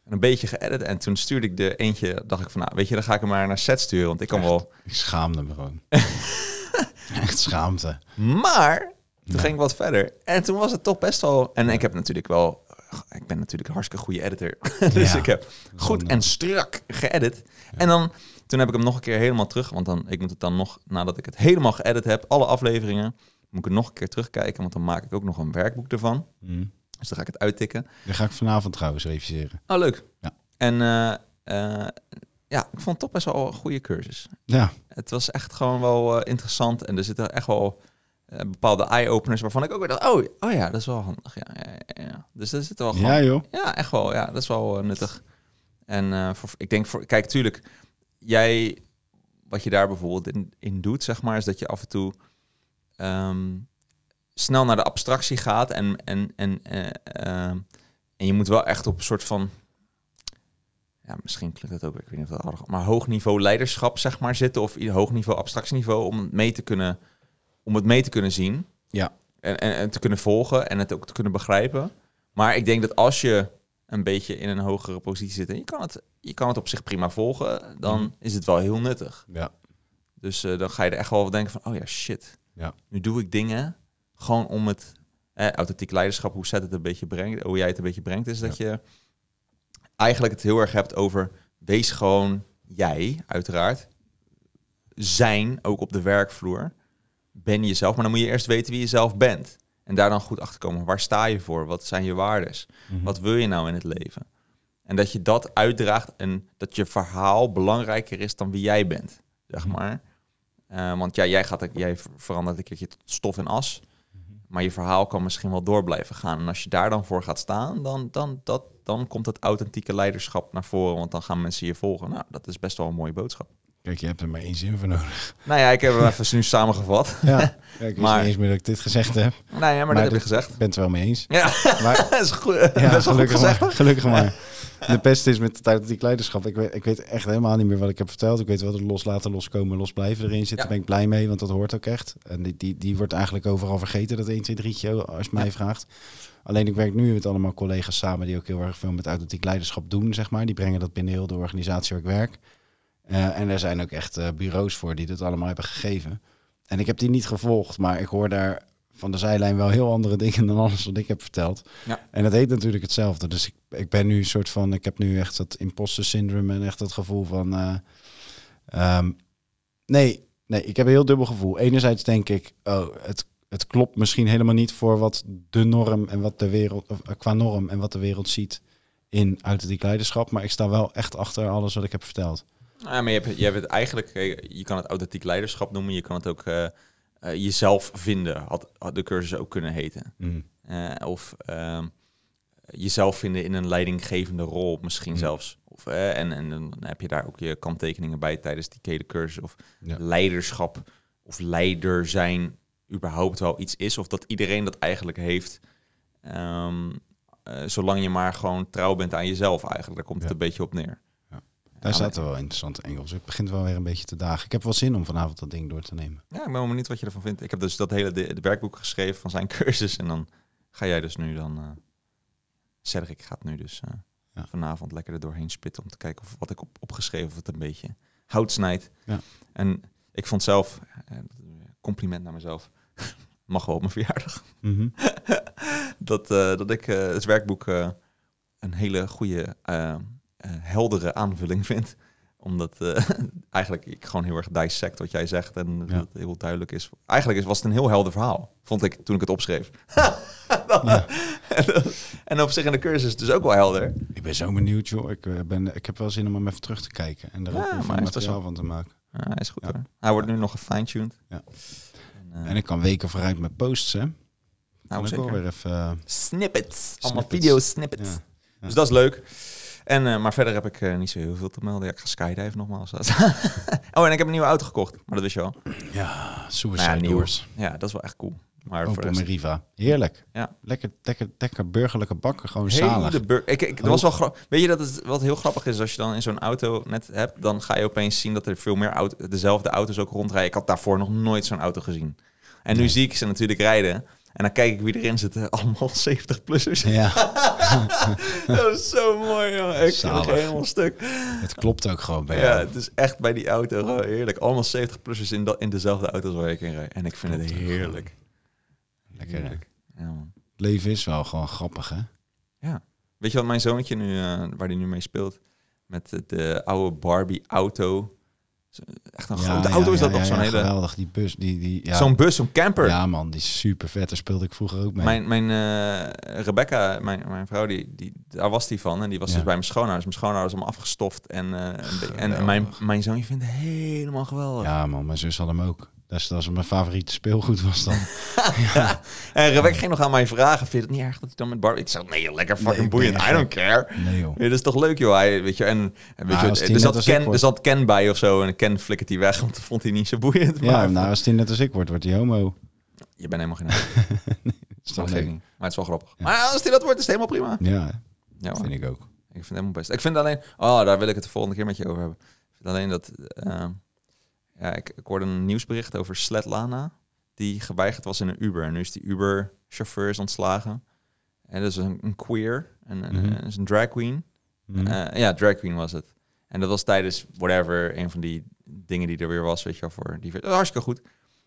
En een beetje geëdit. En toen stuurde ik de eentje, dacht ik van, nou, weet je, dan ga ik hem maar naar set sturen. Want ik kan wel... Ik schaamde me gewoon. Echt schaamte. Maar toen Ja. ging ik wat verder. En toen was het toch best wel... En ik heb natuurlijk wel... Ik ben natuurlijk een hartstikke goede editor. dus Ja. ik heb goed en strak geëdit. En dan... Toen heb ik hem nog een keer helemaal terug. Want dan, ik moet het dan nog, nadat ik het helemaal geëdit heb, alle afleveringen, moet ik het nog een keer terugkijken. Want dan maak ik ook nog een werkboek ervan. Hmm. Dus dan ga ik het uittikken. Dan ga ik vanavond trouwens reviseren. Oh, leuk. Ja. En eh, eh, ja, ik vond het toch best wel een goede cursus. Ja, Het was echt gewoon wel eh, interessant. En er zitten echt wel bepaalde eye-openers waarvan ik ook weer dacht... Oh, oh ja, dat is wel handig. Ja, ja. Dus er zit wel gewoon... ja joh. Ja, echt wel. Ja, dat is wel nuttig. En voor, ik denk voor, kijk, tuurlijk, jij, wat je daar bijvoorbeeld in, in doet, zeg maar, is dat je af en toe ehm, snel naar de abstractie gaat en, en, en, eh, ehm, en je moet wel echt op een soort van, ja, misschien klinkt dat ook, ik weet niet of dat aardig, maar hoog niveau leiderschap, zeg maar, zitten of i- hoog niveau abstractieniveau om het mee te kunnen, om het mee te kunnen zien. Ja. En, en, en te kunnen volgen en het ook te kunnen begrijpen. Maar ik denk dat als je een beetje in een hogere positie zit en je kan het, je kan het op zich prima volgen, dan Mhm. is het wel heel nuttig. Ja. Dus eh, dan ga je er echt wel denken van, oh ja, shit. Ja. Nu doe ik dingen gewoon om het eh, authentiek leiderschap, hoe zet het een beetje brengt, hoe jij het een beetje brengt, is dat je eigenlijk het heel erg hebt over wees gewoon jij, uiteraard. Zijn ook op de werkvloer. Ben jezelf, maar dan moet je eerst weten wie je zelf bent. En daar dan goed achter komen. Waar sta je voor? Wat zijn je waardes? Mhm. Wat wil je nou in het leven? En dat je dat uitdraagt en dat je verhaal belangrijker is dan wie jij bent, zeg Mhm. maar. Eh, want ja, jij, gaat, jij ver- verandert een keertje tot stof en as. Maar je verhaal kan misschien wel door blijven gaan. En als je daar dan voor gaat staan, dan, dan, dat, dan komt het authentieke leiderschap naar voren. Want dan gaan mensen je volgen. Nou, dat is best wel een mooie boodschap. Kijk, je hebt er maar één zin voor nodig. Nou ja, ik heb hem even nu samengevat. Ja, ik wist Maar- niet eens meer dat ik dit gezegd heb. Nou ja, maar, Maar dat heb ik gezegd. Ik ben het wel mee eens. Ja, Maar dat is goed. ja, best goed gelukkig gezegd. maar. Gelukkig maar. De pest is met het authentiek leiderschap. Ik weet, ik weet echt helemaal niet meer wat ik heb verteld. Ik weet wel dat loslaten, loskomen, losblijven erin zit. Daar ben ik blij mee, want dat hoort ook echt. En die, die, die wordt eigenlijk overal vergeten, dat 1, 2, 3 als je mij vraagt. Alleen ik werk nu met allemaal collega's samen die ook heel erg veel met authentiek leiderschap doen, zeg maar. Die brengen dat binnen heel de organisatie waar ik werk. Eh, en er zijn ook echt eh, bureaus voor die dit allemaal hebben gegeven. En ik heb die niet gevolgd, maar ik hoor daar van de zijlijn wel heel andere dingen dan alles wat ik heb verteld. Ja. En dat heet natuurlijk hetzelfde. Dus ik, ik ben nu een soort van, ik heb nu echt dat imposter syndrome en echt dat gevoel van, eh, ehm, nee, nee, ik heb een heel dubbel gevoel. Enerzijds denk ik, oh, het, het klopt misschien helemaal niet voor wat de norm en wat de wereld, of, qua norm en wat de wereld ziet in authentiek leiderschap. Maar ik sta wel echt achter alles wat ik heb verteld. Ja, maar je hebt, je hebt het eigenlijk, eh, je kan het authentiek leiderschap noemen. Je kan het ook eh, eh, jezelf vinden, had, had de cursus ook kunnen heten. Mm. Of ehm, jezelf vinden in een leidinggevende rol misschien Mm. zelfs. Of, en, en dan heb je daar ook je kanttekeningen bij tijdens die hele cursus. Of Ja. leiderschap of leider zijn überhaupt wel iets is. Of dat iedereen dat eigenlijk heeft. Ehm, eh, zolang je maar gewoon trouw bent aan jezelf eigenlijk. Daar komt het een beetje op neer. Daar Ja, zaten wel interessante Engels. Het begint wel weer een beetje te dagen. Ik heb wel zin om vanavond dat ding door te nemen. Ja, ik ben wel benieuwd wat je ervan vindt. Ik heb dus dat hele de, de werkboek geschreven van zijn cursus. En dan ga jij dus nu dan... eh Cedric gaat nu dus eh, Ja. vanavond lekker er doorheen spitten... om te kijken of wat ik op, opgeschreven of het een beetje hout snijdt. Ja. En ik vond zelf... eh, compliment naar mezelf. Mag wel op mijn verjaardag. Mhm. dat, eh, dat ik eh, het werkboek eh, een hele goede, heldere aanvulling vind. Omdat eh, eigenlijk ik gewoon heel erg dissect wat jij zegt en dat het heel duidelijk is. Eigenlijk is, was het een heel helder verhaal, vond ik toen ik het opschreef. Ja. en op zich in de cursus dus ook wel helder. Ik ben zo benieuwd, joh. Ik, eh, ben, ik heb wel zin om hem even terug te kijken. En er Ja, ook best materiaal van te maken. Ja, hij is goed Ja. hoor. Hij wordt nu nog gefine-tuned. Ja. En, eh, En ik kan weken vooruit met posts, hè. nou, zeker. weer even... eh, Snippets. Allemaal video snippets. Dus dat is leuk. En, eh, maar verder heb ik eh, niet zo heel veel te melden. Ja, ik ga skydiven nogmaals. oh, en ik heb een nieuwe auto gekocht. Maar dat wist je al. ja, Suicide Nou ja. Doors. Ja, dat is wel echt cool. Maar voor Opel rest... Meriva. Heerlijk. Ja. Lekker, lekker, lekker burgerlijke bakken. Gewoon Hele zalig. bur- ik, ik, dat was wel Weet je dat het wat heel grappig is als je dan in zo'n auto net hebt, dan ga je opeens zien dat er veel meer auto, dezelfde auto's ook rondrijden. Ik had daarvoor nog nooit zo'n auto gezien. En nu Nee. zie ik ze natuurlijk rijden. En dan kijk ik wie erin zitten. Allemaal 70-plussers. Ja, dat is zo mooi, joh. Ik ging Zalig. helemaal stuk. het klopt ook gewoon bij Ja, jou. het is echt bij die auto heerlijk. Allemaal 70-plussers in, dat- in dezelfde auto's waar ik in rijd. En ik vind het Klopt heerlijk. Lekker. Heerlijk. Ja, man. Het leven is wel gewoon grappig, hè. Weet je wat mijn zoontje nu, eh, waar hij nu mee speelt? Met de, de oude Barbie auto. Echt een grote auto is dat nog, zo'n hele... geweldig. Die bus, die, die, ja. Zo'n bus, zo'n camper. Ja man, die is super vet. Daar speelde ik vroeger ook mee. Mijn, mijn eh, Rebecca, mijn, mijn vrouw, die, die, daar was die van. En die was Ja. dus bij mijn schoonouders. Mijn schoonouders allemaal afgestoft. En, eh, en mijn, mijn zoontje vindt het helemaal geweldig. Ja man, mijn zus had hem ook. Dat is, dat is mijn favoriete speelgoed was dan. En Rebecca ging nog aan mij vragen, vind je het niet erg dat hij dan met Barbie... Ik zeg, nee, lekker fucking Nee, boeiend. I don't care. Nee joh. Ja, dat is toch leuk, joh. Hij, weet je, en, en weet Maar je, die er, zat ik Ken, er zat Ken bij of zo. En Ken flikkert hij weg, want dat vond hij niet zo boeiend. Ja, nou als die net als ik wordt, wordt hij homo. je bent helemaal geen Is toch Maar leuk? Maar het is wel grappig. Maar als hij dat wordt, is het helemaal prima. Ja, Ja, vind ik ook. Ik vind het helemaal best. Ik vind alleen... Oh, daar wil ik het de volgende keer met je over hebben. Ik vind alleen dat... eh, ja, ik, ik hoorde een nieuwsbericht over Svetlana. Die geweigerd was in een Uber. En nu is die Uber-chauffeur is ontslagen. En dat is een, een queer. En, en is een drag queen. Mhm. Eh, ja, drag queen was het. En dat was tijdens whatever, een van die dingen die er weer was, weet je wel, voor die... Hartstikke goed.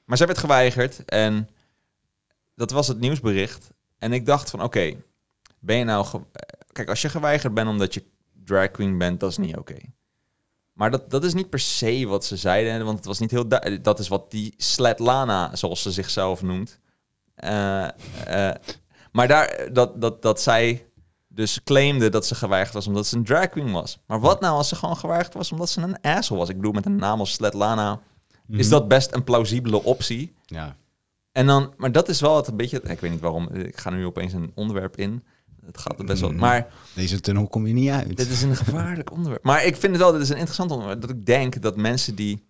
Maar zij werd geweigerd en dat was het nieuwsbericht. En ik dacht van, oké, ben je nou... Kijk, als je geweigerd bent omdat je drag queen bent, dat is niet oké. Maar dat, dat is niet per se wat ze zeiden, want het was niet heel... du- Dat is wat die Svetlana, zoals ze zichzelf noemt. Eh, eh, maar daar, dat, dat, dat zij dus claimde dat ze geweigerd was omdat ze een drag queen was. Maar wat nou als ze gewoon geweigerd was omdat ze een asshole was? Ik bedoel, met een naam als Svetlana is Mhm. dat best een plausibele optie. Ja. En dan, maar dat is wel het een beetje, ik weet niet waarom, ik ga nu opeens een onderwerp in. Het gaat er best wel, Mhm. maar Deze tunnel kom je niet uit. dit is een gevaarlijk onderwerp. Maar ik vind het wel, dit is een interessant onderwerp. Dat ik denk dat mensen die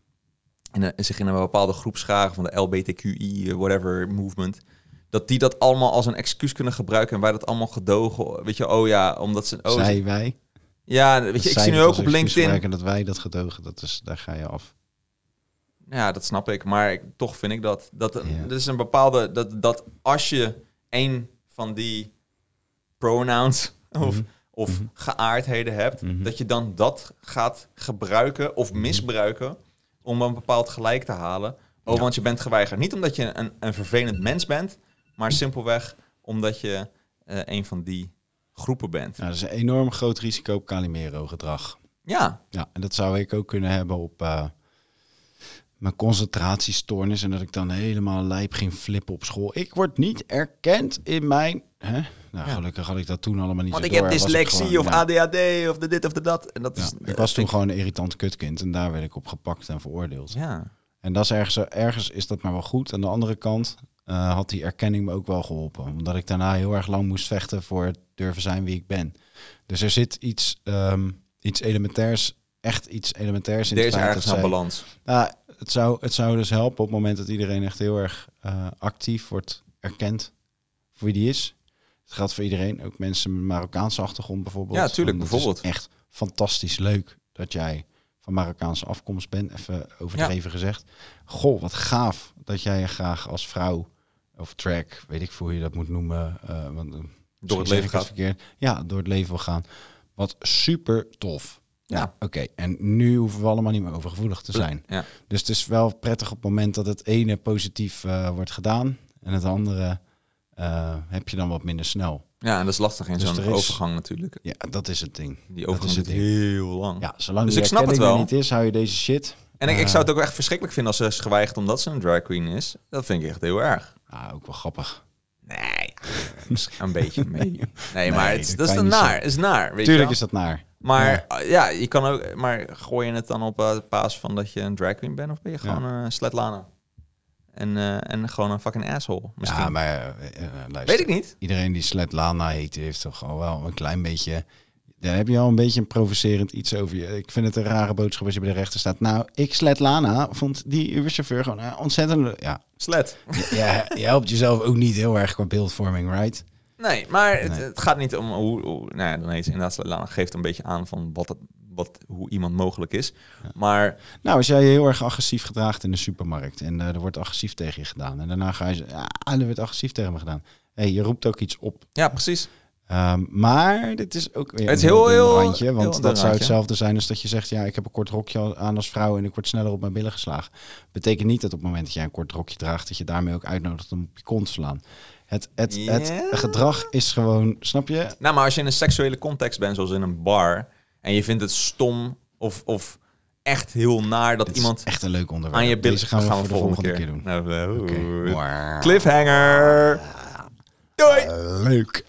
in een- zich in een bepaalde groep scharen van de LBTQI, eh, whatever movement, dat die dat allemaal als een excuus kunnen gebruiken en wij dat allemaal gedogen. Weet je, oh ja, omdat ze. Oh, Zij, wij. ja, weet je, ik zie nu ook op LinkedIn. dat wij dat gedogen, dat is, daar ga je af. Ja, dat snap ik. Maar ik, toch vind ik dat. Dat, Ja. dat is een bepaalde. Dat, dat als je een van die pronouns of, Mhm. of Mhm. geaardheden hebt, Mhm. dat je dan dat gaat gebruiken of misbruiken om een bepaald gelijk te halen. Oh, Ja. want je bent geweigerd. Niet omdat je een, een vervelend mens bent, maar simpelweg omdat je eh, een van die groepen bent. Ja, dat is een enorm groot risico op Calimero-gedrag. Ja, Ja, en dat zou ik ook kunnen hebben op eh, mijn concentratiestoornis. En dat ik dan helemaal lijp ging flippen op school. Ik word niet erkend in mijn... Hè? Nou, Ja. gelukkig had ik dat toen allemaal niet want zo ik heb door. Dyslexie gewoon- of ja. ADHD of de dit of de dat. En dat Ja, is, ik was toen vind gewoon een irritant kutkind. En daar werd ik op gepakt en veroordeeld. Ja. En dat is ergens, ergens is dat maar wel goed. Aan de andere kant eh, had die erkenning me ook wel geholpen. Omdat ik daarna heel erg lang moest vechten voor het durven zijn wie ik ben. Dus er zit iets, ehm, iets elementairs, echt iets elementairs in Er het is ergens een balans. Nou, het, zou, het zou dus helpen op het moment dat iedereen echt heel erg eh, actief wordt erkend voor wie die is. Het geldt voor iedereen, ook mensen met Marokkaanse achtergrond bijvoorbeeld. Ja, tuurlijk, Want het is bijvoorbeeld. echt fantastisch leuk dat jij van Marokkaanse afkomst bent, even overdreven gezegd. Goh, wat gaaf dat jij graag als vrouw of track, weet ik hoe je dat moet noemen, eh, want, eh, misschien het leven het gaat. verkeerd. Ja, door het leven wil gaan. Wat super tof. Ja. Ja, oké. En nu hoeven we allemaal niet meer overgevoelig te zijn. Ja. Dus het is wel prettig op het moment dat het ene positief eh, wordt gedaan en het andere eh, heb je dan wat minder snel. ja, en dat is lastig in Dus zo'n er is- overgang natuurlijk. Ja, dat is het ding. Die Dat is overgang het heel lang. Ja, zolang Dus die ik snap het wel. niet is, hou je deze shit. En ik, ik Eh, zou het ook echt verschrikkelijk vinden als ze is geweigerd omdat ze een drag queen is. Dat vind ik echt heel erg. Ah, ook wel grappig. Nee, misschien een beetje. Nee, nee maar het, is- dat is een naar. is naar. Weet Tuurlijk je is dat naar. Maar uh, ja, je kan ook. Maar gooi je het dan op uh, paas van dat je een drag queen bent of ben je gewoon een Svetlana? En, uh, en gewoon een fucking asshole. Misschien. Ja, maar uh, luister, weet ik niet. Iedereen die Svetlana heet, heeft toch al wel een klein beetje. Daar heb je al een beetje een provocerend iets over je. Ik vind het een rare boodschap als je bij de rechter staat. Nou, ik Svetlana vond die Uberchauffeur gewoon ontzettend. Ja, slet. Ja, je helpt jezelf ook niet heel erg qua beeldvorming, right? Nee, maar nee. Het, het, gaat niet om hoe. hoe nou ja, dan heet ze inderdaad Svetlana geeft een beetje aan van wat het, wat, hoe iemand mogelijk is. Ja. Maar... Nou, als jij je heel erg agressief gedraagt in de supermarkt en uh, er wordt agressief tegen je gedaan en daarna ga je ja, er wordt agressief tegen me gedaan. hey, je roept ook iets op. Ja, precies. Um, maar dit is ook weer het is heel, heel, randje, want heel dat zou hetzelfde zijn als dat je zegt, ja, ik heb een kort rokje aan als vrouw en ik word sneller op mijn billen geslagen. Betekent niet dat op het moment dat jij een kort rokje draagt, dat je daarmee ook uitnodigt om op je kont te slaan. Het, het, yeah. het gedrag is gewoon, snap je? Nou, maar als je in een seksuele context bent, zoals in een bar, en je vindt het stom of, of echt heel naar dat iemand echt een leuk onderwerp. aan je billen... Deze gaan we de volgende keer, doen. Nou. Wow. Cliffhanger! Doei! Leuk.